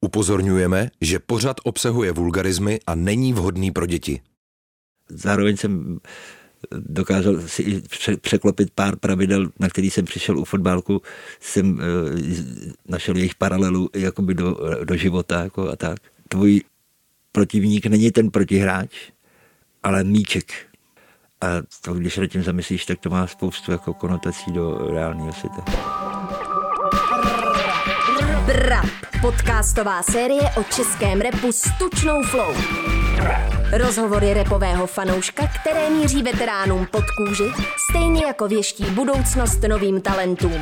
Upozorňujeme, že pořad obsahuje vulgarizmy a není vhodný pro děti. Zároveň jsem dokázal si i překlopit pár pravidel, na který jsem přišel u fotbálku, jsem e, našel jejich paralelu jakoby do, do života jako a tak. Tvůj protivník není ten protihráč, ale míček. A to, když se tím zamyslíš, tak to má spoustu jako konotací do reálného světa. Brap, podcastová série o českém repu s tučnou flow. Rozhovory repového fanouška, které míří veteránům pod kůži, stejně jako věští budoucnost novým talentům.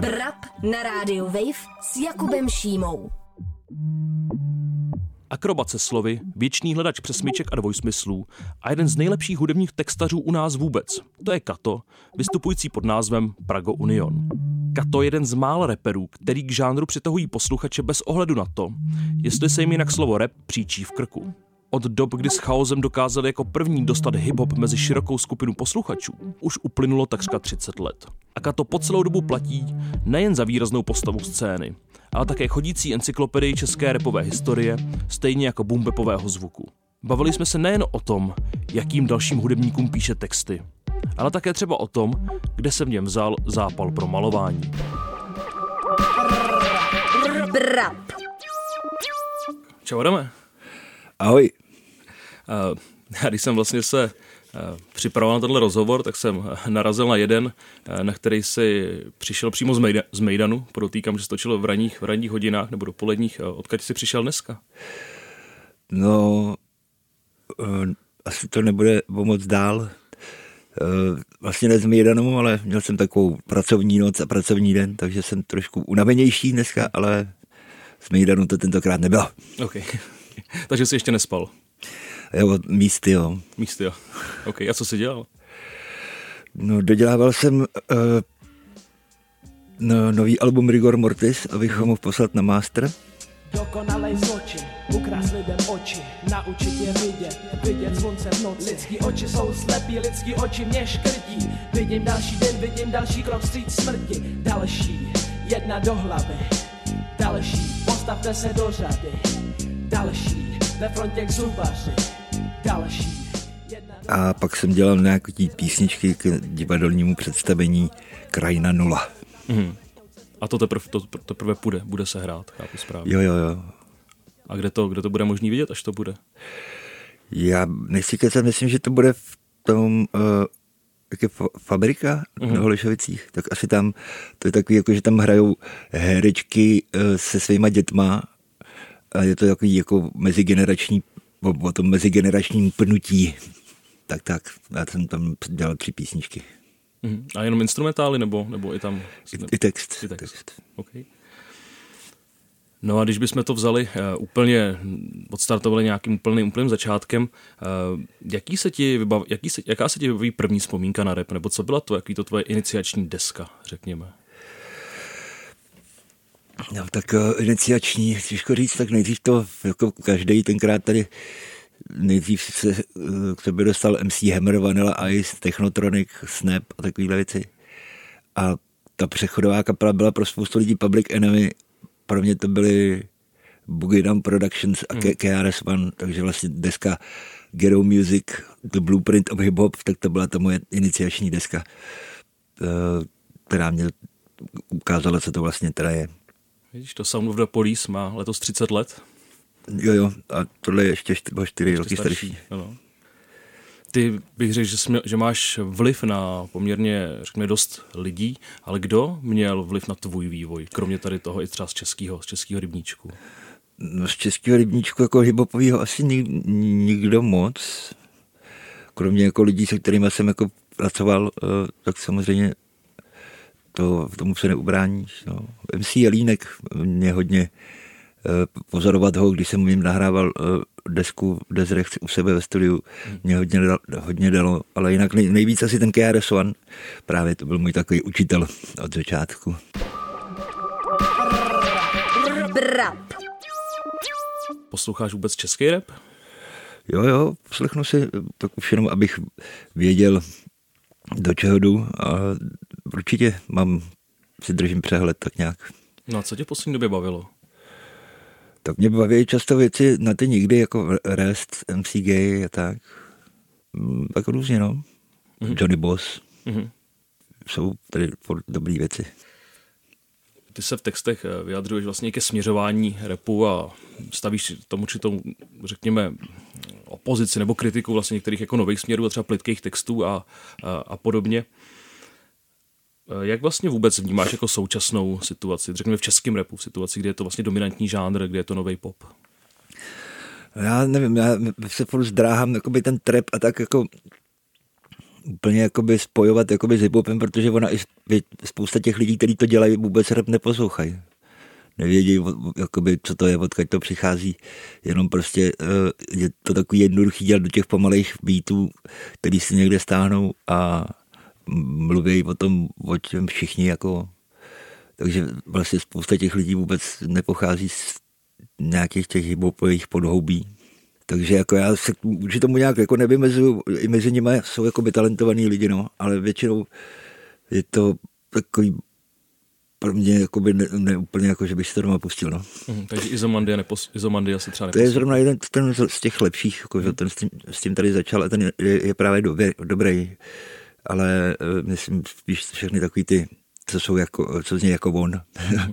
Brap na rádiu Wave s Jakubem Šímou. Akrobace slovy, věčný hledač přesmyček a dvojsmyslů a jeden z nejlepších hudebních textařů u nás vůbec. To je Kato, vystupující pod názvem Prago Union. Kato je jeden z mála reperů, který k žánru přitahují posluchače bez ohledu na to, jestli se jim jinak slovo rap příčí v krku. Od dob, kdy s chaosem dokázali jako první dostat hip-hop mezi širokou skupinu posluchačů, už uplynulo takřka 30 let. A Kato po celou dobu platí nejen za výraznou postavu scény, ale také chodící encyklopedii české repové historie, stejně jako bumbepového zvuku. Bavili jsme se nejen o tom, jakým dalším hudebníkům píše texty, ale také třeba o tom, kde se v něm vzal zápal pro malování. Brap. Čau, Adame. Ahoj. Uh, já když jsem vlastně se uh, připravoval na tenhle rozhovor, tak jsem uh, narazil na jeden, na který si přišel přímo z, Mejda, z Mejdanu. Podotýkám, že se točilo v ranních, v ranních hodinách nebo dopoledních. Odkud jsi přišel dneska? No, asi to nebude o moc dál. Uh, vlastně ne z Mejdanu, ale měl jsem takovou pracovní noc a pracovní den, takže jsem trošku unavenější dneska, ale z Mejdanu to tentokrát nebylo. OK. takže jsi ještě nespal? Jo, místy, jo. Místy, jo. OK. A co jsi dělal? No, dodělával jsem uh, no, nový album Rigor Mortis, abych ho mohl poslat na master. Dokonalej ukrást lidem oči, naučit je vidět, vidět slunce v noci. Lidský oči jsou slepí, lidský oči mě škrtí. Vidím další den, vidím další krok vstříc smrti. Další, jedna do hlavy. Další, postavte se do řady. Další, ve frontě k zubaři. Další. A pak jsem dělal nějaké písničky k divadelnímu představení Krajina nula. Mhm. A to teprve, to teprve bude, bude se hrát, chápu správně. Jo, jo, jo. A kde to, kde to bude možný vidět, až to bude? Já nechci kecat, myslím, že to bude v tom, uh, jak je fa- fabrika Mhm. mm-hmm. na Holešovicích, tak asi tam, to je takový, jako, že tam hrajou herečky uh, se svýma dětma a je to takový jako mezigenerační, o, o tom mezigeneračním pnutí. Tak, tak, já jsem tam dělal tři písničky. Mhm. A jenom instrumentály, nebo, nebo i tam? I, i text. I text. Okay. No a když bychom to vzali uh, úplně, odstartovali nějakým úplným, úplným začátkem, uh, jaký se ti vybav, jaký se, jaká se ti vybaví první vzpomínka na rap, nebo co byla to, jaký to tvoje iniciační deska, řekněme? No, tak uh, iniciační, těžko říct, tak nejdřív to, jako každý tenkrát tady, nejdřív se uh, k tebe dostal MC Hammer, Vanilla Ice, Technotronic, Snap a takovéhle věci. A ta přechodová kapela byla pro spoustu lidí Public Enemy, pro mě to byly Boogie Down Productions a mm. KRS One, takže vlastně deska Ghetto Music, The Blueprint of Hip Hop, tak to byla ta moje iniciační deska, uh, která mě ukázala, co to vlastně teda je. Vidíš, to Sound of the Police má letos 30 let. Jo, jo, a tohle je ještě 4, 4 roky starší. Ano. Ty bych řekl, že, jsme, že máš vliv na poměrně, řekněme, dost lidí, ale kdo měl vliv na tvůj vývoj, kromě tady toho i třeba z českého, z českého rybníčku? No z českého rybníčku jako hiphopového asi nik, nikdo moc. Kromě jako lidí, se kterými jsem jako pracoval, eh, tak samozřejmě to, tomu se neubráníš. No. MC Jelínek mě hodně pozorovat ho, když jsem jim nahrával eh, desku Desrech u sebe ve studiu, mě hodně, dalo, hodně dalo, ale jinak nej, nejvíc asi ten KRS One, právě to byl můj takový učitel od začátku. Brap. Posloucháš vůbec český rap? Jo, jo, poslechnu si tak už jenom, abych věděl, do čeho jdu a určitě mám, si držím přehled tak nějak. No a co tě v poslední době bavilo? Tak mě baví často věci na ty nikdy, jako Rest, MCG a tak. Mm, Tak různě, no. Mm-hmm. Johnny Boss. Mhm. Jsou tady dobrý věci. Ty se v textech eh, vyjadřuješ vlastně ke směřování repu a stavíš tomu určitou, řekněme, opozici nebo kritiku vlastně některých jako nových směrů a třeba plitkých textů a, a, a podobně. Eh, Jak vlastně vůbec vnímáš jako současnou situaci, řekněme v českém repu, v situaci, kdy je to vlastně dominantní žánr, kde je to nový pop? Já nevím, já se furt zdráhám jakoby ten trap a tak jako úplně jakoby spojovat jakoby s hiphopem, protože ona i spousta těch lidí, kteří to dělají, vůbec rap neposlouchají. Nevědí, jakoby, co to je, odkud to přichází. Jenom prostě eh, je to takový jednoduchý dělat do těch pomalejch beatů, který si někde stáhnou a mluví o tom, o čem všichni jako... Takže vlastně spousta těch lidí vůbec nepochází z nějakých těch hiphopových podhoubí. Takže jako já se vůči tomu nějak jako nevymezuju, i mezi nimi jsou jako by talentovaní lidi, no, ale většinou je to takový pro mě jako by ne, ne, úplně jako, že bych si to doma pustil, no. Mhm, takže Izomandia, nepos, Izomandia se třeba To je zrovna jeden ten z těch lepších, jako, že ten s tím, s tím tady začal a ten je, je, je právě dobrý, dobrý, ale eh, myslím spíš všechny takový ty, co jsou jako, co zní jako on.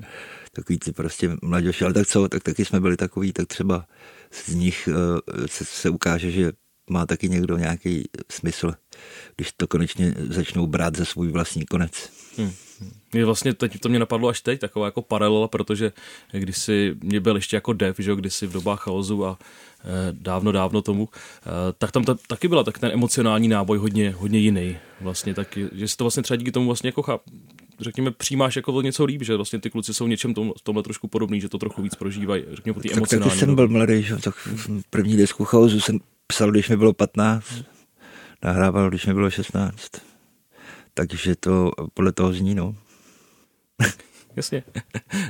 takový ty prostě mladěši, ale tak co, tak taky jsme byli takový, tak třeba z nich eh, se, se ukáže, že má taky někdo nějaký smysl, když to konečně začnou brát za svůj vlastní konec. Mě vlastně teď, to mě napadlo až teď, taková jako paralela, protože když si mě byl ještě jako dev, že jo, kdysi v dobách chaosu a eh, dávno, dávno tomu, eh, tak tam ta, taky byla tak ten emocionální náboj hodně, hodně jiný. Vlastně taky, že si to vlastně třeba díky tomu vlastně jako cháp, řekněme, přijímáš jako o něco líp, že vlastně ty kluci jsou něčem tom, tomhle trošku podobný, že to trochu víc prožívají, řekněme, po té Tak emocionální. taky jsem rovině. byl mladý, že? tak první desku chaosu jsem psal, když mi bylo 15, nahrával, když mi bylo 16. Takže to podle toho zní, no. Jasně.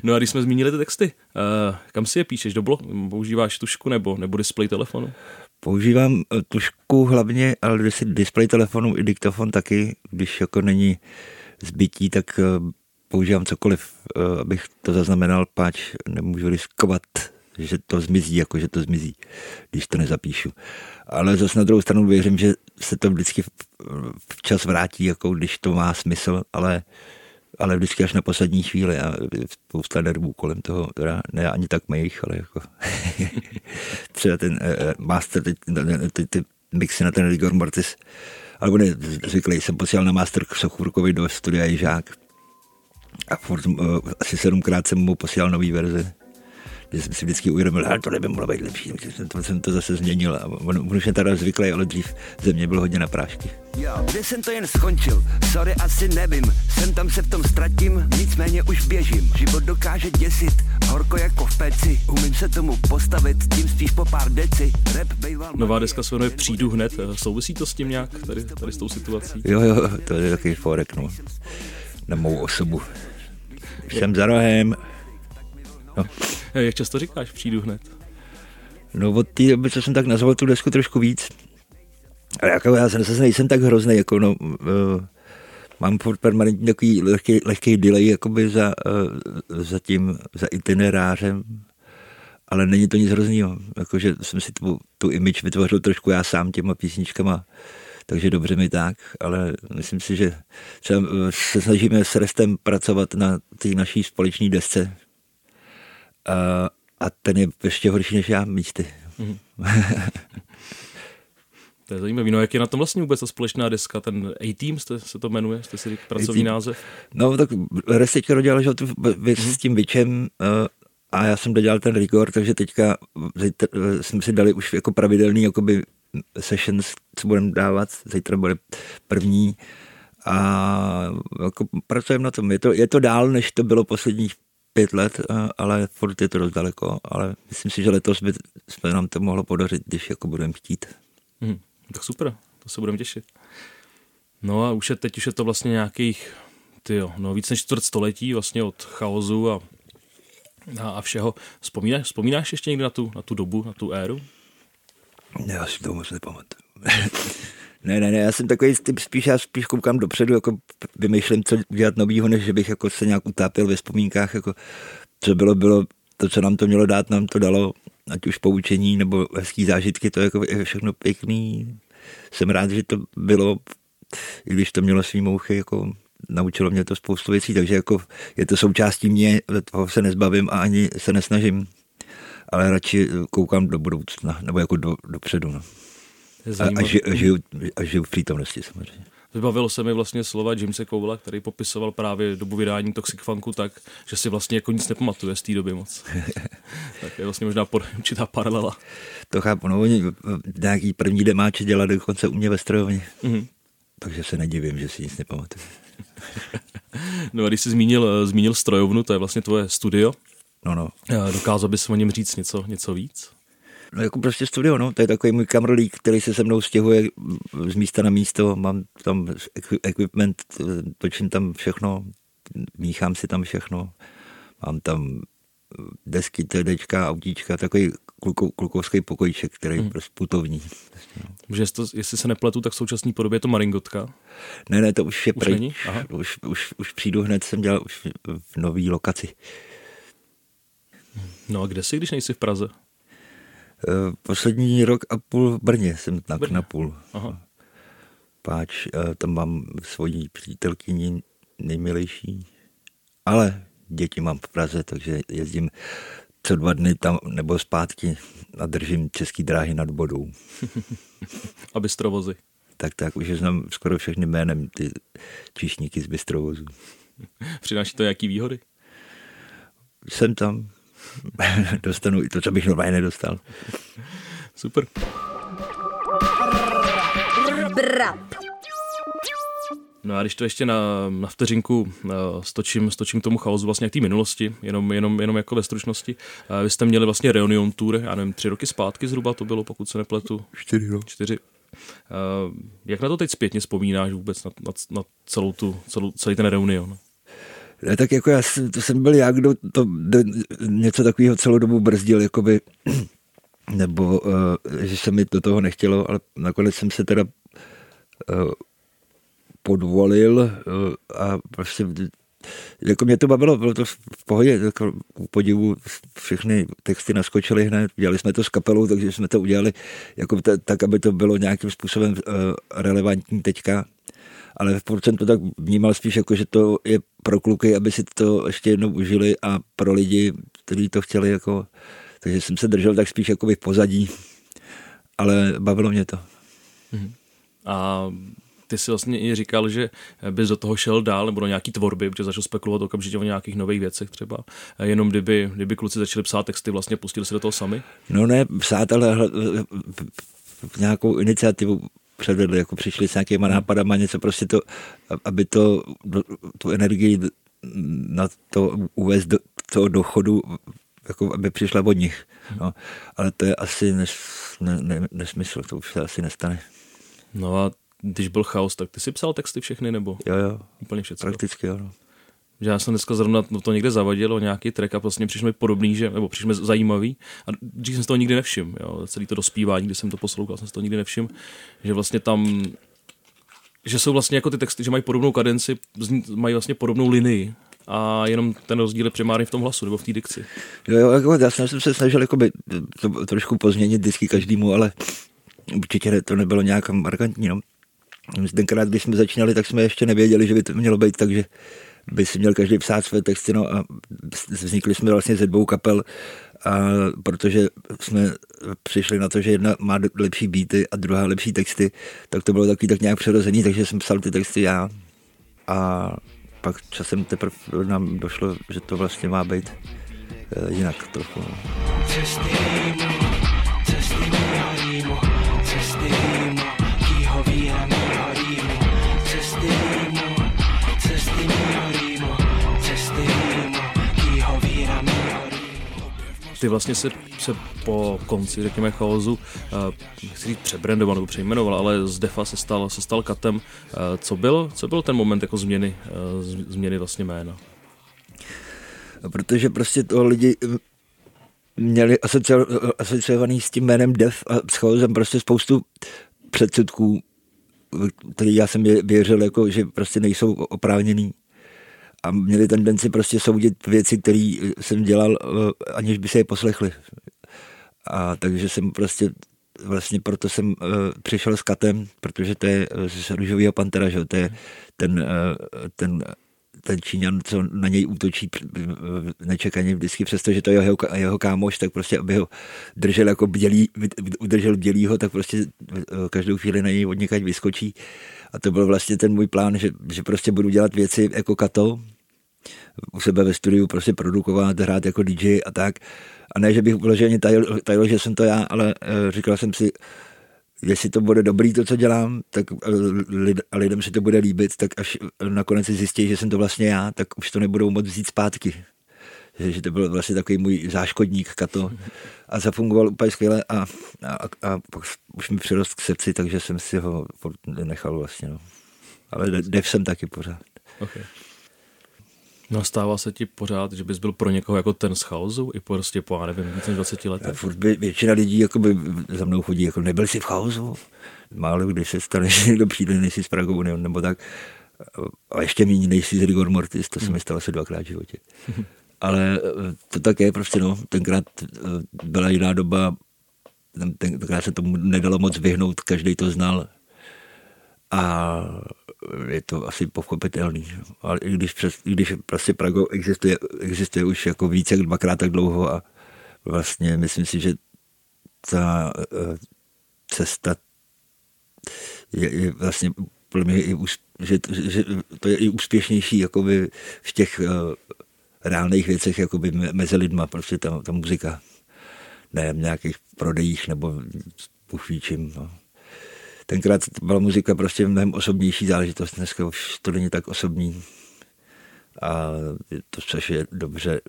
No a když jsme zmínili ty texty, uh, kam si je píšeš? Do blog? Používáš tušku nebo, nebo display telefonu? Používám eh, tušku hlavně, ale když si displej telefonu i diktofon taky, když jako není zbytí, tak eh, používám cokoliv, abych to zaznamenal, páč nemůžu riskovat, že to zmizí, jako že to zmizí, když to nezapíšu. Ale zase na druhou stranu věřím, že se to vždycky včas vrátí, jako když to má smysl, ale ale vždycky až na poslední chvíli a spousta nervů kolem toho, teda ne ani tak mých, ale jako třeba ten uh, master, ty, ty, ty mixy na ten Rigor Mortis, alebo ne, zvyklý jsem posílal na master k Sochurkovi do studia Jižák a furt, uh, asi sedmkrát jsem mu posílal nový verze že jsem si vždycky uvědomil, že to by mohlo být lepší, takže jsem to, jsem to zase změnil a on, on už je teda zvyklý, ale dřív ze mě byl hodně na prášky. Jo, kde jsem to jen skončil, sorry asi nevím, jsem tam se v tom ztratím, nicméně už běžím, život dokáže děsit, horko jako v peci, umím se tomu postavit, tím spíš po pár deci, rap bejval... Nová deska se jmenuje Přijdu hned. Souvisí to s tím nějak, tady, tady s tou situací? Jo, jo, to je takový forek, no, na mou osobu. Jsem za rohem. No, Eh, Jak často říkáš Přijdu hned? no od té doby, co jsem tak nazval tu desku trošku víc, ale jako já zase nejsem tak hrozný, jako no, uh, mám furt permanentně takový lehký, lehký delay jakoby za, uh, za tím, za itinerářem, ale není to nic hroznýho, jakože jsem si tu, tu image vytvořil trošku já sám těma písničkama, takže dobře mi tak, ale myslím si, že se snažíme s Restem pracovat na té naší společné desce a, a ten je ještě horší než já místy. To je zajímavé. No jak je na tom vlastně vůbec ta společná deska, ten A-Team jste, se to jmenuje, jste si řekl pracovní A-Team. název? No tak Rest teďka dodělal že, tu věc s tím Vičem uh, a já jsem dodělal ten Rigor, takže teďka zítra, uh, jsme si dali už jako pravidelný jakoby sessions, co budeme dávat, zítra bude první a jako pracujeme na tom. Je to, je to dál, než to bylo posledních pět let, uh, ale furt je to dost daleko, ale myslím si, že letos by jsme nám to mohlo podařit, když jako budeme chtít. Mhm. Tak super, to se budeme těšit. No a už je teď už je to vlastně nějakých, tyjo, no víc než čtvrt století vlastně od chaosu a, a, a všeho. Vzpomínáš, vzpomínáš ještě někdy na tu, na tu dobu, na tu éru? Já si to moc nepamatuju. Ne, ne, ne, já jsem takový typ spíš, já spíš koukám dopředu, jako vymýšlím, co dělat novýho, než že bych jako se nějak utápil ve vzpomínkách, jako co bylo, bylo, to, co nám to mělo dát, nám to dalo, ať už poučení nebo hezký zážitky, to je jako všechno pěkný. Jsem rád, že to bylo, i když to mělo svý mouchy, jako naučilo mě to spoustu věcí, takže jako je to součástí mě, toho se nezbavím a ani se nesnažím, ale radši koukám do budoucna, nebo jako do, dopředu. No. A, a, ži, a, žiju, a žiju v přítomnosti samozřejmě. Vybavilo se mi vlastně slova Jamesa Cowella, který popisoval právě dobu vydání Toxic Funku tak, že si vlastně jako nic nepamatuje z té doby moc. tak je vlastně možná por, určitá paralela. To chápu, no oni nějaký první demáče dělali dokonce u mě ve strojovně. Mm-hmm. Takže se nedivím, že si nic nepamatuje. no a když jsi zmínil, zmínil strojovnu, to je vlastně tvoje studio. No, no. Dokázal bys o něm říct něco, něco víc? No jako prostě studio, no, to je takový můj kamerlík, který se se mnou stěhuje z místa na místo, mám tam equipment, točím tam všechno, míchám si tam všechno, mám tam desky, TDčka, autíčka, takový kluko, klukovský pokojíček, který hmm. je prostě putovní. Že to, jestli se nepletu, tak v současné podobě je to Maringotka? Ne, ne, to už je už pryč. Už, už, už přijdu hned, jsem dělal už v nový lokaci. No a kde jsi, když nejsi v Praze? Eh, poslední rok a půl v Brně jsem tak Brně. na půl. Aha. Páč, eh, tam mám svoji přítelkyni nejmilejší, ale děti mám v Praze, takže jezdím co dva dny tam nebo zpátky a držím český dráhy nad vodou. a bystrovozy. Tak, tak, už znám skoro všechny jménem ty číšníky z bystrovozu. Přináší to jaký výhody? Jsem tam, dostanu i to, co bych normálně nedostal. Super. Brap. No a když to ještě na, na vteřinku uh, stočím, stočím tomu chaosu vlastně k té minulosti, jenom, jenom, jenom jako ve stručnosti. Uh, vy jste měli vlastně Reunion Tour, já nevím, tři roky zpátky zhruba to bylo, pokud se nepletu. Čtyři, no. Čtyři. Uh, jak na to teď zpětně vzpomínáš vůbec, na, na, na celou tu, celou, celý ten Reunion? Tak jako já, to jsem byl já, kdo to kdo něco takového celou dobu brzdil, jakoby, nebo uh, že se mi do toho nechtělo, ale nakonec jsem se teda uh, podvolil uh, a prostě jako mě to bavilo, bylo to v pohodě, jako u podivu všechny texty naskočily hned, dělali jsme to s kapelou, takže jsme to udělali jako t- tak, aby to bylo nějakým způsobem uh, relevantní teďka ale v procentu tak vnímal spíš jako, že to je pro kluky, aby si to ještě jednou užili a pro lidi, kteří to chtěli jako, takže jsem se držel tak spíš jako v pozadí, ale bavilo mě to. Mhm. A ty si vlastně i říkal, že bys do toho šel dál nebo do nějaký tvorby, protože začal spekulovat okamžitě o nějakých nových věcech třeba. Jenom kdyby, kdyby kluci začali psát texty, vlastně pustili se do toho sami? No ne, psát, ale nějakou iniciativu předvedli, jako přišli s nějakýma nápadama, něco prostě to, aby to, tu energii na to uvést do toho dochodu, jako aby přišla od nich. No. Ale to je asi nes, ne, ne, nesmysl, to už se asi nestane. No a když byl chaos, tak ty si psal texty všechny, nebo? Jo, jo. Úplně všechno. Prakticky, jo. No že já jsem dneska zrovna to někde zavadil o nějaký track a vlastně přišel mi podobný, že, nebo přišel mi zajímavý a dřív jsem z toho nikdy nevšiml, jo, celý to dospívání, když jsem to poslouchal, jsem z toho nikdy nevšiml, že vlastně tam že jsou vlastně jako ty texty, že mají podobnou kadenci, mají vlastně podobnou linii a jenom ten rozdíl je primárně v tom hlasu nebo v té dikci. Jo, jo, jako, já jsem se snažil jakoby, to trošku pozměnit disky každému, ale určitě to nebylo nějak markantní. No. Tenkrát, když jsme začínali, tak jsme ještě nevěděli, že by to mělo být, takže by si měl každý psát své texty, no a vznikli jsme vlastně ze dvou kapel, a protože jsme přišli na to, že jedna má lepší beaty a druhá lepší texty, tak to bylo takový tak nějak přirozený, takže jsem psal ty texty já a pak časem teprve nám došlo, že to vlastně má být eh, jinak trochu. Cesty ty vlastně se, se po konci, řekněme, chaosu, uh, nechci říct přebrandoval nebo přejmenoval, ale z Defa se stal, se stal katem. Uh, co, byl, co byl ten moment jako změny, uh, změny vlastně jména? Protože prostě to lidi měli asociovaný s tím jménem Def a s chaosem prostě spoustu předsudků který já jsem věřil, jako, že prostě nejsou oprávněný. A měli tendenci prostě soudit věci, které jsem dělal, eh, aniž by se je poslechli. A takže jsem prostě vlastně proto jsem uh, přišel s Katem, protože to je z Růžového pantera, že? to je ten, ten ten Číňan, co na něj útočí nečekaně vždycky, přestože to je jeho, jeho kámoš, tak prostě, aby ho držel jako bdělý, udržel bdělýho, tak prostě každou chvíli na něj od vyskočí. A to byl vlastně ten můj plán, že, že prostě budu dělat věci jako Kato, u sebe ve studiu prostě produkovat, hrát jako DJ a tak. A ne, že bych vloženě tajil, tajil, že jsem to já, ale uh, říkal jsem si, jestli to bude dobrý to, co dělám, tak lid, a lidem se to bude líbit, tak až nakonec si zjistí, že jsem to vlastně já, tak už to nebudou moc vzít zpátky. Že, že to byl vlastně takový můj záškodník Kato a zafungoval úplně skvěle a, a, a pak už mi přirost k srdci, takže jsem si ho nechal vlastně. No. Ale dev jsem taky pořád. Okay. No a stává se ti pořád, že bys byl pro někoho jako ten z chaosu i prostě po, já nevím, více než 20 letech? Furt by, většina lidí jako by za mnou chodí, jako nebyl jsi v chaosu? Málo když se stane, že někdo přijde, nejsi z Pragu nebo tak. A ještě méně nejsi z Rigor Mortis, to se mi stalo se dvakrát v životě. Ale eh, to tak je prostě, no. Tenkrát eh, byla jiná doba, tenkrát se tomu nedalo moc vyhnout, každý to znal. A je to asi pochopitelný. Ale i když, přes, i když prostě Prago existuje, existuje už jako více jak dvakrát tak dlouho a vlastně myslím si, že ta uh, cesta je, je vlastně pro mě i, že, že to je i úspěšnější jakoby v těch reálných věcech jakoby mezi lidma, prostě ta, ta muzika. Ne v nějakých prodejích nebo buchvíčím. No tenkrát byla muzika prostě mnohem osobnější záležitost, dneska už to není tak osobní. A to, což je dobře,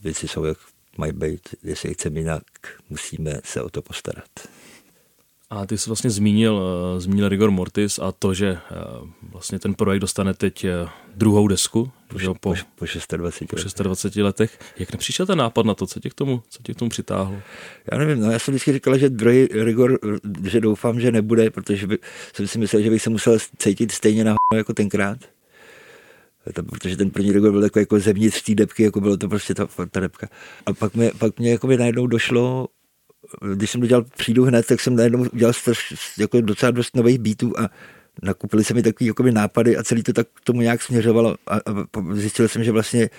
věci jsou, jak mají být, jestli chceme jinak, musíme se o to postarat. A ty jsi vlastně zmínil, uh, zmínil Rigor Mortis a to, že uh, vlastně ten projekt dostane teď uh, druhou desku po, že, po, po, po 26, po 26 letech. Jak nepřišel ten nápad na to, co tě k tomu, co tě k tomu přitáhlo? Já nevím, no já jsem vždycky říkal, že druhý Rigor, že doufám, že nebude, protože by, jsem si myslel, že bych se musel cítit stejně na jako tenkrát. To, protože ten první Rigor byl takový jako zevnitř té depky, jako bylo to prostě ta, ta depka. A pak mě, pak mě jako by najednou došlo, když jsem to dělal přijdu hned, tak jsem najednou udělal straš, jako docela dost nových beatů a nakupili se mi takový jakoby, nápady a celý to tak tomu nějak směřovalo a, a zjistil jsem, že vlastně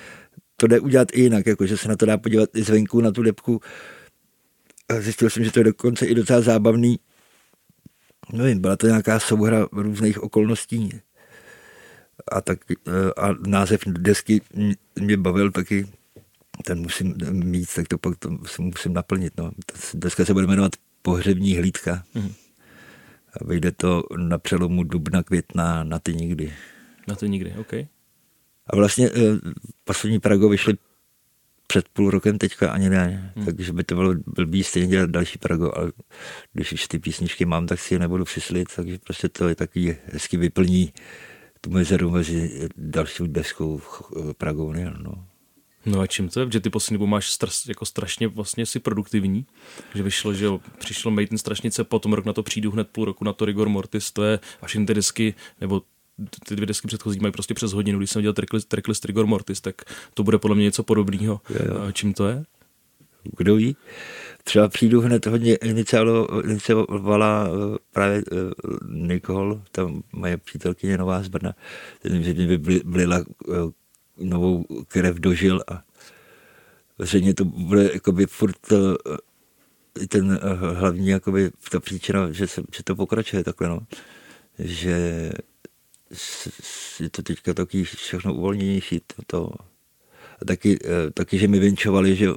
to jde udělat i jinak, jako, že se na to dá podívat i zvenku na tu depku. A zjistil jsem, že to je dokonce i docela zábavný. Nevím, byla to nějaká souhra různých okolností. A, tak, a název desky mě bavil taky ten musím mít, tak to pak to musím naplnit. No. Dneska se bude jmenovat Pohřební hlídka. Mm. A vyjde to na přelomu dubna, května, na ty nikdy. Na ty nikdy, OK. A vlastně eh, poslední Prago vyšly před půl rokem teďka ani ne, hmm. takže by to bylo blbý stejně dělat další Prago, ale když už ty písničky mám, tak si je nebudu přislit, takže prostě to je taky hezky vyplní tu mezeru mezi další deskou eh, Pragou. No. No a čím to je? Že ty poslední dobu máš stras, jako strašně vlastně si produktivní, že vyšlo, že jo, přišlo Maiden strašnice, potom rok na to přijdu hned půl roku na to Rigor Mortis, to je až ty desky, nebo ty dvě desky předchozí mají prostě přes hodinu, když jsem dělal tracklist, tracklist Rigor Mortis, tak to bude podle mě něco podobného. Čím to je? Kdo ví? Třeba přijdu hned hodně iniciovala eh, právě eh, Nikol, tam moje přítelkyně nová z Brna, že by byla eh, novou krev dožil a zřejmě to bude jakoby furt eh, ten eh, hlavní jakoby ta příčina, že, se, že to pokračuje takhle, no. Že je to teďka taky všechno uvolněnější. To, to. A taky, eh, taky, že mi vinčovali, že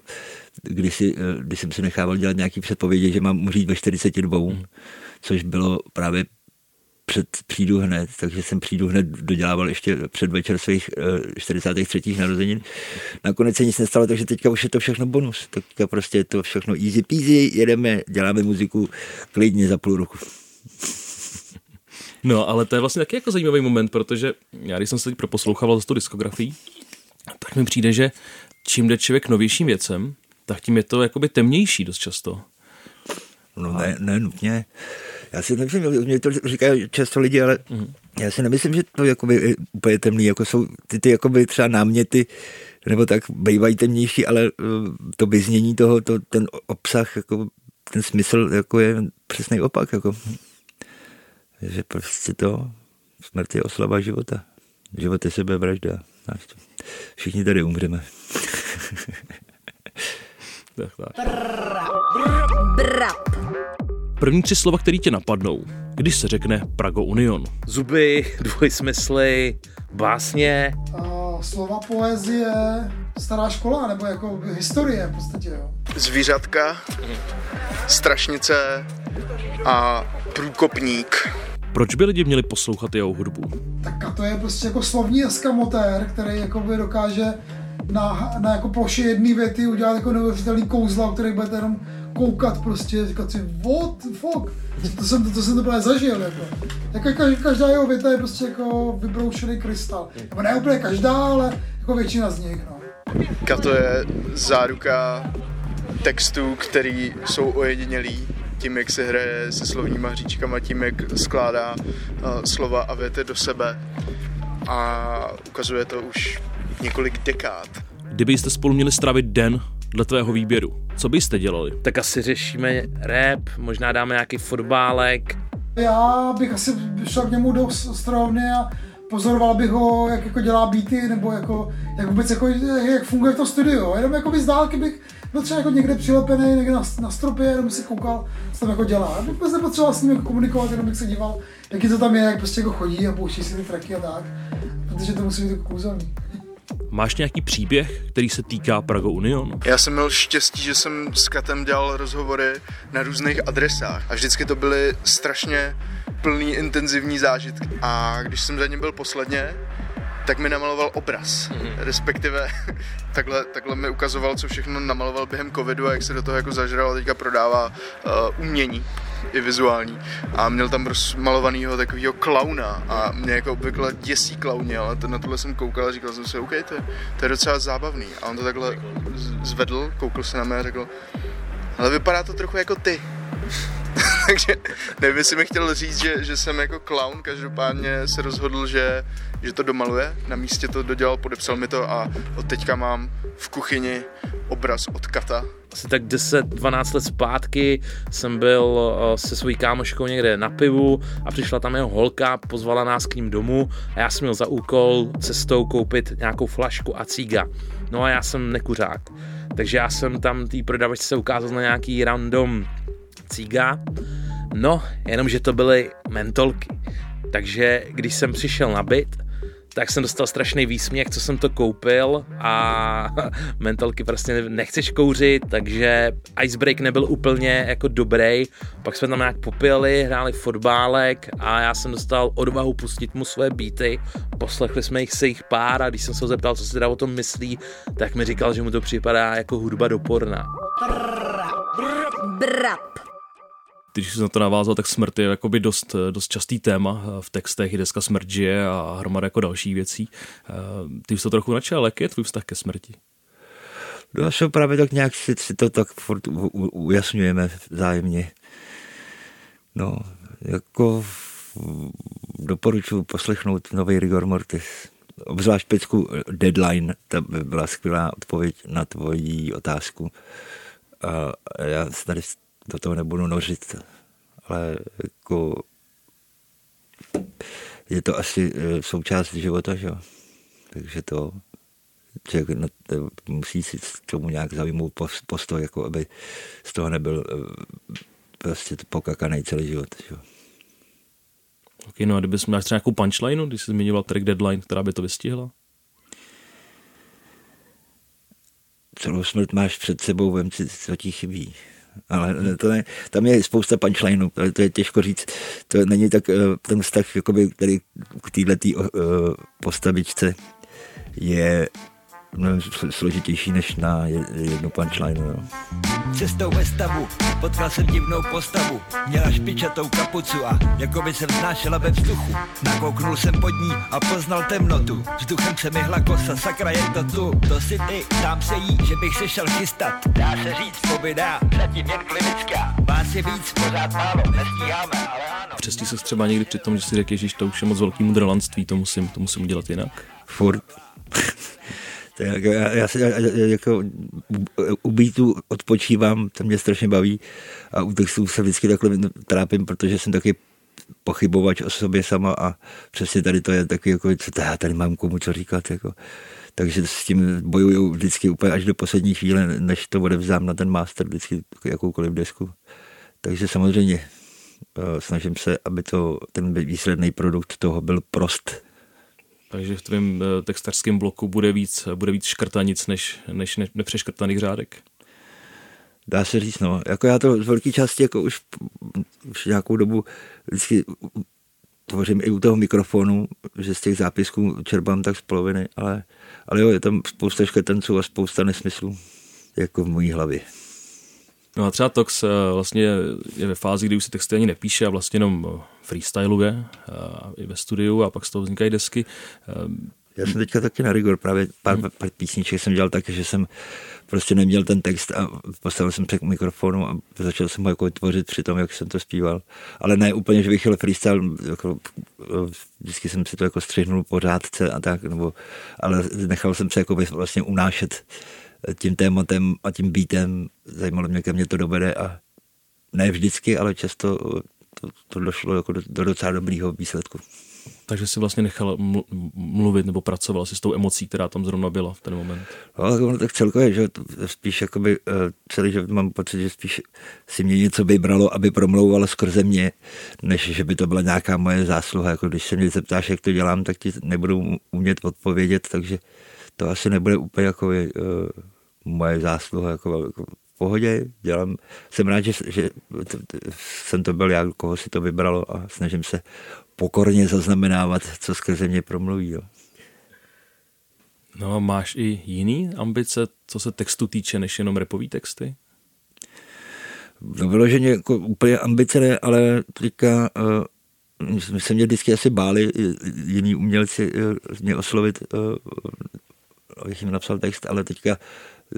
když, si, když jsem si nechával dělat nějaký předpovědi, že mám umřít ve 42, hmm. což bylo právě před přijdu hned, takže jsem přijdu hned dodělával ještě před večer svých 43. Eh, narozenin. Nakonec se nic nestalo, takže teďka už je to všechno bonus. Teďka prostě je to všechno easy peasy, jedeme, děláme muziku klidně za půl roku. No, ale to je vlastně taky jako zajímavý moment, protože já když jsem se teď proposlouchával z tu diskografii, tak mi přijde, že čím jde člověk novějším věcem, tak tím je to jakoby temnější dost často. No ne, ne nutně Já si nemyslím, mě to říkají často lidi, ale mm. já si nemyslím, že to jakoby je úplně temný, jako jsou ty, ty jakoby třeba náměty, nebo tak bývají temnější, ale eh, to vyznění toho, to, ten obsah, jako, ten smysl jako je přesný opak. Jako. Že prostě to, smrt je oslava života. Život je sebevražda. Všichni tady umřeme. tak, tak. Brap. První tři slova, které tě napadnou, když se řekne Prago Union. Zuby, dvojsmysly, básně. A slova poezie, stará škola, nebo jako historie v podstatě, jo. Zvířatka, strašnice a průkopník. Proč by lidi měli poslouchat jeho hudbu? Tak a to je prostě jako slovní eskamotér, který jako by dokáže na, na jako ploše jedné věty udělat jako neuvěřitelný kouzla, o který budete jenom koukat prostě, říkat si, what the fuck, to jsem to, to jsem to právě zažil, jako. jako každá, každá jeho věta je prostě jako vybroušený krystal. Nebo ne úplně každá, ale jako většina z nich, no. Kato je záruka textů, který jsou ojedinělý tím, jak se hraje se slovníma hříčkama, tím, jak skládá uh, slova a věty do sebe. A ukazuje to už několik dekád. Kdybyste spolu měli stravit den dle tvého výběru, co byste dělali? Tak asi řešíme rap, možná dáme nějaký fotbálek. Já bych asi šel k němu do strojovny a pozoroval bych ho, jak jako dělá beaty, nebo jako, jak vůbec jako, jak funguje to studio. Jenom jako by z dálky bych byl třeba jako někde přilepený, někde na, na stropě, jenom si koukal, co tam jako dělá. Já bych vůbec nepotřeboval s ním jako komunikovat, jenom bych se díval, jaký to tam je, jak prostě jako chodí a pouští si ty tracky a tak. Protože to musí být jako kouzelný. Máš nějaký příběh, který se týká Prago Union? Já jsem měl štěstí, že jsem s Katem dělal rozhovory na různých adresách a vždycky to byly strašně plný intenzivní zážitky. A když jsem za ním byl posledně, tak mi namaloval obraz, mm-hmm. respektive takhle, takhle mi ukazoval, co všechno namaloval během covidu a jak se do toho jako zažral a teďka prodává uh, umění i vizuální. A měl tam malovanýho takového klauna a mě jako obvykle děsí klauně, ale to, na tohle jsem koukal a říkal jsem si, OK, to je, to je docela zábavný. A on to takhle zvedl, koukl se na mě a řekl, ale vypadá to trochu jako ty. Takže nevím, jestli mi chtěl říct, že, že jsem jako clown, každopádně se rozhodl, že, že to domaluje, na místě to dodělal, podepsal mi to a od teďka mám v kuchyni obraz od Kata. Asi tak 10-12 let zpátky jsem byl eh, se svojí kámoškou někde na pivu a přišla tam jeho holka, pozvala nás k ním domů a já jsem měl za úkol cestou koupit nějakou flašku a cíga. No a já jsem nekuřák. Takže já jsem tam té prodavačce ukázal na nějaký random cíga. No, jenomže to byly mentolky. Takže když jsem přišel na byt, tak jsem dostal strašný výsměch, co jsem to koupil a mentolky prostě nechceš kouřit, takže icebreak nebyl úplně jako dobrý. Pak jsme tam nějak popili, hráli fotbálek a já jsem dostal odvahu pustit mu své beaty. Poslechli jsme jich se jich pár a když jsem se ho zeptal, co si teda o tom myslí, tak mi říkal, že mu to připadá jako hudba do porna. Brap když jsem na to navázal, tak smrt je jakoby dost, dost častý téma v textech, i dneska smrt žije a hromada jako další věcí. Eh, ty jsi to trochu načal, jaký je tvůj vztah ke smrti? No, se právě tak nějak si, si to tak furt ujasňujeme vzájemně. No, jako doporučuji poslechnout nový Rigor Mortis. Obzvlášť pecku Deadline, ta by byla skvělá odpověď na tvoji otázku. A já tady do toho nebudu nořit, ale jako je to asi e, součást života, že jo. Takže to člověk no, musí si k tomu nějak zaujmout postoj, jako aby z toho nebyl e, prostě pokakaný celý život. Že jo. Ok, no a kdybys měl třeba nějakou punchline, když jsi zmiňoval track deadline, která by to vystihla? Celou smrt máš před sebou, vem si, co ti chybí ale to ne, tam je spousta punchlineů, to, to je těžko říct. To není tak eh, ten vztah, jakoby, který k této uh, postavičce je mnohem složitější než na jednu punchline. No. Cestou ve stavu potkal jsem divnou postavu. Měla špičatou kapucu a jako by se vznášela ve vzduchu. Nakouknul jsem pod ní a poznal temnotu. Vzduchem se mi hla kosa, sakra je to tu. To si ty, tam se jí, že bych se šel chystat. Dá se říct, pobyda, zatím jen klinická. Vás je víc, pořád málo, nestíháme, ale ano. Přesně se třeba někdy při tom, že si řekl, že to už je moc velký mudrlanství, to musím, to musím udělat jinak. Furt. Tak já, já se jako u beatu odpočívám, to mě strašně baví a u textů se vždycky takhle trápím, protože jsem taky pochybovač o sobě sama a přesně tady to je taky jako, co já tady mám komu co říkat, jako. Takže s tím bojuju vždycky úplně až do poslední chvíle, než to odevzdám na ten master, vždycky jakoukoliv desku. Takže samozřejmě eh, snažím se, aby to, ten výsledný produkt toho byl prost takže v tvém eh, textařském bloku bude víc, bude víc škrtanic než, než ne, nepřeškrtaných řádek. Dá se říct, no. Jako já to z velké části jako už, už nějakou dobu vždycky tvořím i u toho mikrofonu, že z těch zápisků čerpám tak z poloviny, ale, ale jo, je tam spousta škrtanců a spousta nesmyslů, jako v mojí hlavě. No a třeba Tox eh, vlastně je ve fázi, kdy už se texty ani nepíše a vlastně jenom eh, freestyluje eh, i ve studiu a pak z toho vznikají desky. Já jsem teďka taky na rigor, právě pár, hmm. pár písniček jsem dělal tak, že jsem prostě neměl ten text a postavil jsem se k mikrofonu a začal jsem ho jako tvořit při tom, jak jsem to zpíval. Ale ne úplně, že bych chtěl freestyle, jako, vždycky jsem si to jako střihnul po řádce a tak, nebo, ale nechal jsem se jako vlastně unášet tím tématem a tím beatem. Zajímalo mě, kam mě to dovede a ne vždycky, ale často to, to došlo jako do, do docela dobrýho výsledku. Takže si vlastně nechal mluvit nebo pracoval si s tou emocí, která tam zrovna byla v ten moment. No, tak, celkově, že spíš jakoby uh, celý život mám pocit, že spíš si mě něco vybralo, aby promlouvalo skrze mě, než že by to byla nějaká moje zásluha. Jako když se mě zeptáš, jak to dělám, tak ti nebudu umět odpovědět, takže to asi nebude úplně jako uh, moje zásluha, jako, jako v pohodě, dělám, jsem rád, že, že jsem to byl já, koho si to vybralo a snažím se pokorně zaznamenávat, co skrze mě promluví. Jo. No a máš i jiný ambice, co se textu týče, než jenom repový texty? No vyloženě jako úplně ambice ne, ale teďka uh, my se mě vždycky asi báli jiní umělci uh, mě oslovit uh, abych jim napsal text, ale teďka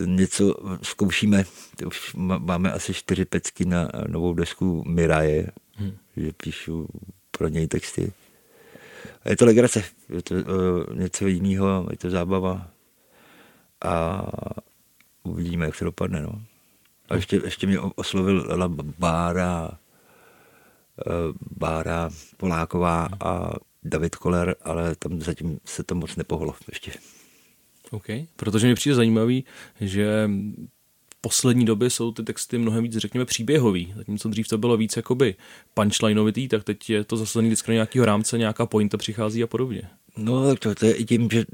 něco zkoušíme. Už máme asi čtyři pecky na novou desku Miraje, hmm. že píšu pro něj texty. A je to legrace, je to uh, něco jiného, je to zábava a uvidíme, jak to dopadne. No. A ještě, ještě mě oslovil Bára, uh, Bára Poláková a David Koller, ale tam zatím se to moc nepohlo ještě. OK, protože mi přijde zajímavý, že v poslední době jsou ty texty mnohem víc, řekněme, příběhový. Zatímco dřív to bylo víc jakoby punchlineovitý, tak teď je to zasazený vždycky do nějakého rámce, nějaká pointa přichází a podobně. No, tak to, to je i tím, že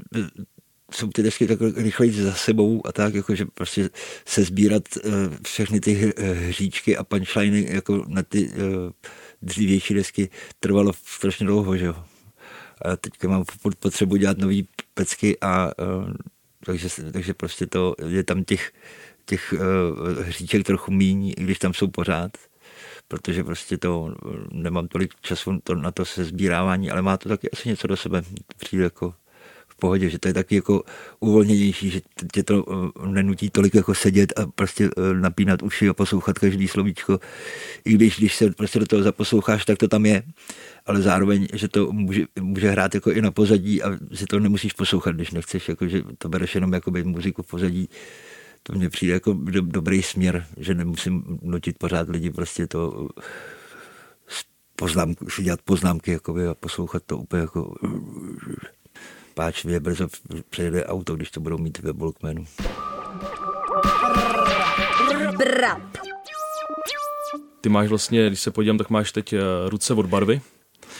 jsou ty desky tak rychleji za sebou a tak, jako, že prostě se sbírat uh, všechny ty hříčky a punchliny jako na ty uh, dřívější desky trvalo strašně dlouho, že jo. A teďka mám potřebu dělat nový pecky a uh, takže, takže prostě to je tam těch, těch uh, hříček trochu míň, i když tam jsou pořád, protože prostě to nemám tolik času to, na to se sbírávání, ale má to taky asi něco do sebe. Přijde jako pohodě, že to je taky jako uvolněnější, že tě to uh, nenutí tolik jako sedět a prostě uh, napínat uši a poslouchat každý slovíčko. I když, když se prostě do toho zaposloucháš, tak to tam je ale zároveň, že to může, může hrát jako i na pozadí a že to nemusíš poslouchat, když nechceš, jako, že to bereš jenom jako muziku v pozadí. To mně přijde jako do, dobrý směr, že nemusím nutit pořád lidi prostě to poznámky, si dělat poznámky jakoby, a poslouchat to úplně jako páčivě, brzo přejede auto, když to budou mít ve Volkmanu. Ty máš vlastně, když se podívám, tak máš teď eh, ruce od barvy.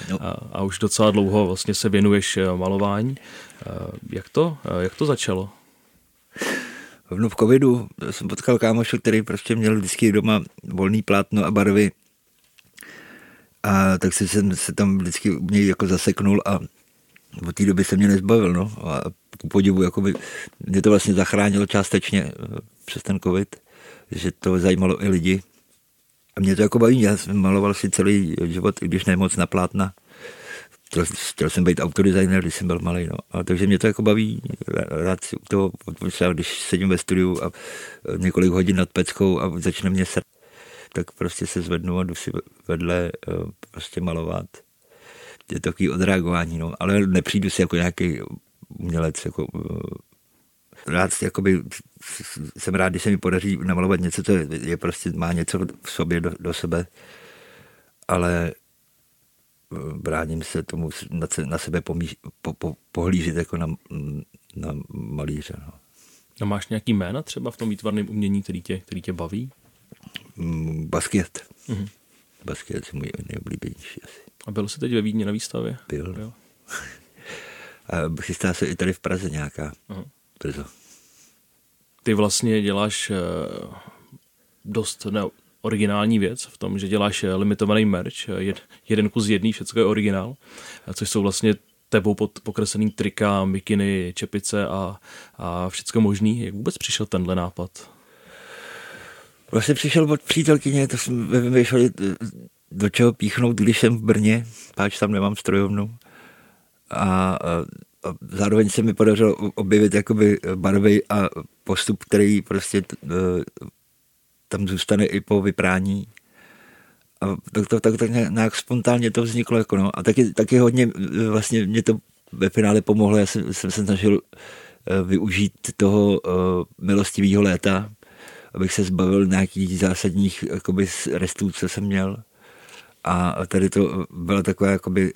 No. A, a už docela dlouho vlastně se věnuješ eh, malování. Eh, jak to, jak to začalo? v covidu jsem potkal kámoše, který prostě měl vždycky doma volný plátno a barvy. A tak si jsem se tam vždycky u něj jako zaseknul a od té doby se mě nezbavil, no. A ku podivu, jakoby, mě to vlastně zachránilo částečně eh, přes ten covid, že to zajímalo i lidi. A mě to jako baví, já jsem maloval si celý život, i když nemoc na plátna. Chtěl, chtěl jsem být autodesigner, když jsem byl malý, no. A takže mě to jako baví, rád si to, třeba když sedím ve studiu a eh, několik hodin nad peckou a začne mě srd, tak prostě se zvednu a jdu si vedle eh, prostě malovat. Je to takový odreagování, no. ale nepřijdu si jako nějaký umělec, jako eh, rád jakoby, jsem rád, když se mi podaří namalovat něco, co je, je prostě, má něco v sobě do, do sebe, ale eh, bráním se tomu na, na sebe pomíž, po, po, pohlížet jako na, na malíře. No. A máš nějaký jména třeba v tom výtvarném umění, který tě, který tě baví? Mm, basket. Mm-hmm. Basket je můj nejoblíbenější asi. A byl jsi teď ve Vídni na výstavě? Byl. byl. A chystá se i tady v Praze nějaká. Uh-huh. Brzo. Ty vlastně děláš uh, dost ne, originální věc v tom, že děláš eh, limitovaný merch, eh, jed, jeden kus jedný, všechno je originál, což jsou vlastně tebou pod pokreslený trika, mikiny, čepice a, a všechno možný. Jak vůbec přišel tenhle nápad? Vlastně přišel od přítelkyně, to jsme vymýšleli, do čeho píchnout, když jsem v Brně, páč tam nemám strojovnu a, a zároveň se mi podařilo objevit jakoby barvy a postup, který prostě e, tam zůstane i po vyprání. A tak, to, tak, tak nějak spontánně to vzniklo. Jako no. A taky, taky hodně vlastně mě to ve finále pomohlo. Já jsem, jsem se snažil využít toho milostivého léta, abych se zbavil nějakých zásadních jakoby, restů, co jsem měl. A tady to byla taková jakoby,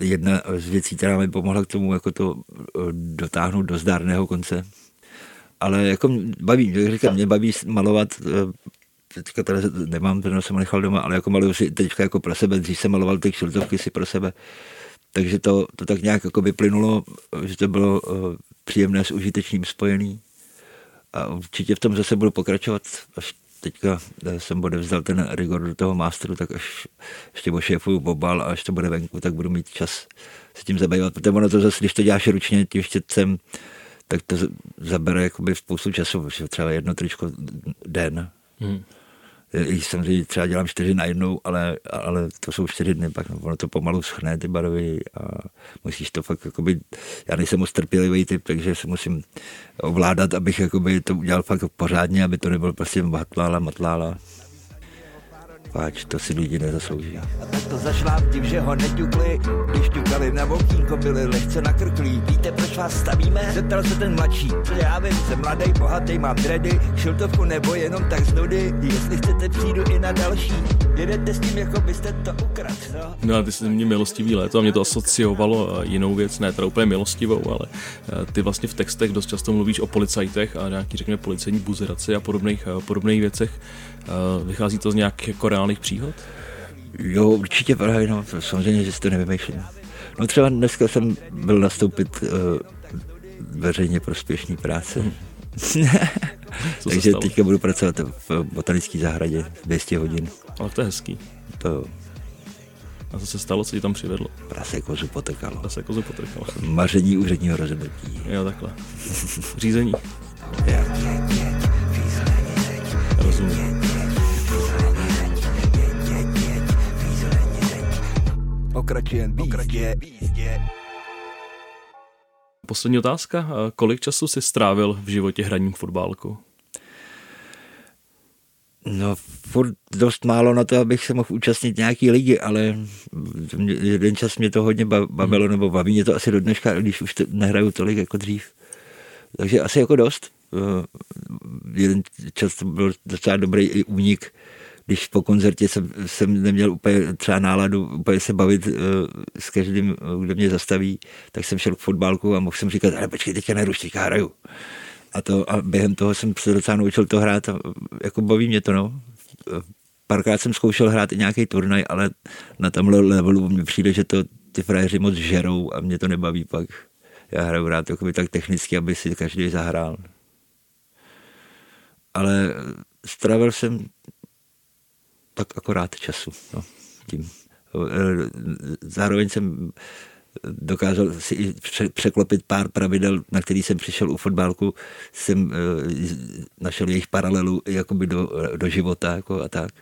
jedna z věcí, která mi pomohla k tomu jako to eh, dotáhnout do zdárného konce. Ale jako baví, jak říkám, mě baví malovat eh, teďka tady nemám, ten jsem nechal doma, ale jako maluju si teďka jako pro sebe, dřív jsem maloval ty kšiltovky si pro sebe, takže to, to tak nějak jako vyplynulo, že to bylo příjemné s užitečným spojený a určitě v tom zase budu pokračovat, až teďka eh, jsem odevzdal ten rigor do toho masteru, tak až ještě šéfu bobal a až to bude venku, tak budu mít čas se tím zabývat. Protože ono to zase, když to děláš ručně tím štětcem, tak to zabere jakoby spoustu času, třeba jedno tričko den. Hmm samozřejmě třeba dělám čtyři na jednou, ale, ale to jsou čtyři dny, pak ono to pomalu schne ty barvy a musíš to fakt, jakoby, já nejsem moc trpělivý typ, takže se musím ovládat, abych jakoby, to udělal fakt pořádně, aby to nebylo prostě matlála, matlála páč, to si lidi nezaslouží. A tak to tím, že ho neťukli, když ťukali na okýnko, byli lehce nakrklí. Víte, proč vás stavíme? Zeptal se ten mladší. Co já vím, jsem mladý, bohatý, mám dredy, šiltovku nebo jenom tak z nudy. Jestli chcete, přijdu i na další. Jedete s tím, jako byste to ukradl. No, no a ty jsi mě milostivý léto a mě to asociovalo eh, jinou věc, ne teda úplně milostivou, ale eh, ty vlastně v textech dost často mluvíš o policajtech a nějaký, řekněme, policejní buzeraci a podobných, eh, podobných věcech. Vychází to z nějakých jako reálných příhod? Jo, určitě právě, no, samozřejmě, že si to nevymýšlím. No třeba dneska jsem byl nastoupit uh, veřejně prospěšný práce. Hmm. Takže teďka budu pracovat v botanické zahradě 200 hodin. Ale to je hezký. To a co se stalo, co ti tam přivedlo? Prase kozu potekalo. Prase kozu potekalo. Maření úředního rozhodnutí. Jo, takhle. Řízení. Já. Rozumím. Pokračujem výzdě. výzdě. Poslední otázka. Kolik času jsi strávil v životě hraním fotbálku? No, furt dost málo na to, abych se mohl účastnit nějaký ligy, ale jeden čas mě to hodně bavilo, nebo baví mě to asi do dneška, když už to nehraju tolik jako dřív. Takže asi jako dost. Eh, jeden čas to byl docela dobrý i únik když po koncertě jsem, jsem neměl úplně třeba náladu úplně se bavit uh, s každým, kdo mě zastaví, tak jsem šel k fotbalku a mohl jsem říkat, ale počkej, teďka neruš, teďka hraju. A, to, a během toho jsem se docela naučil to hrát a jako baví mě to, no. Párkrát jsem zkoušel hrát i nějaký turnaj, ale na tomhle levelu mi přijde, že to ty frajeři moc žerou a mě to nebaví pak. Já hraju rád tak technicky, aby si každý zahrál. Ale stravil jsem tak akorát času. No, tím. Zároveň jsem dokázal si i překlopit pár pravidel, na který jsem přišel u fotbalku, jsem našel jejich paralelu jakoby do, do života jako a tak.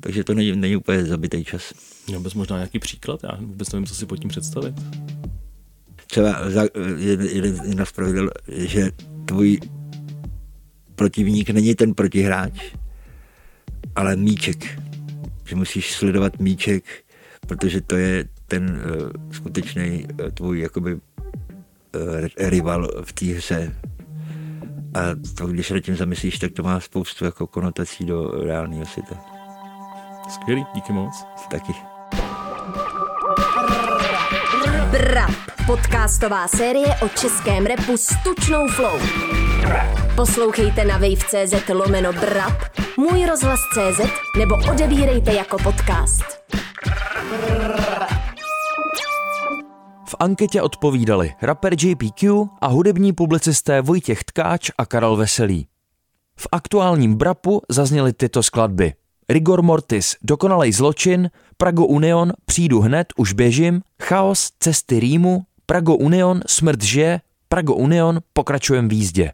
Takže to není, není úplně zabitý čas. Měl bys možná nějaký příklad? Já vůbec nevím, co si pod tím představit. Třeba za, jeden, jeden z pravidel, že tvůj protivník není ten protihráč, ale míček. Že musíš sledovat míček, protože to je ten uh, skutečný uh, tvůj jakoby uh, rival v té hře. A to, když se tím zamyslíš, tak to má spoustu jako konotací do reálného světa. Skvělý, díky moc. Taky. Podcastová série o českém repu s tučnou flow. Poslouchejte na wave.cz lomeno brap, můj rozhlas.cz nebo odebírejte jako podcast. V anketě odpovídali rapper JPQ a hudební publicisté Vojtěch Tkáč a Karel Veselý. V aktuálním brapu zazněly tyto skladby. Rigor Mortis, Dokonalej zločin, Prago Union, Přijdu hned, už běžím, Chaos, Cesty Rýmu, Prago Union, Smrt žije, Prago Union, Pokračujem v jízdě.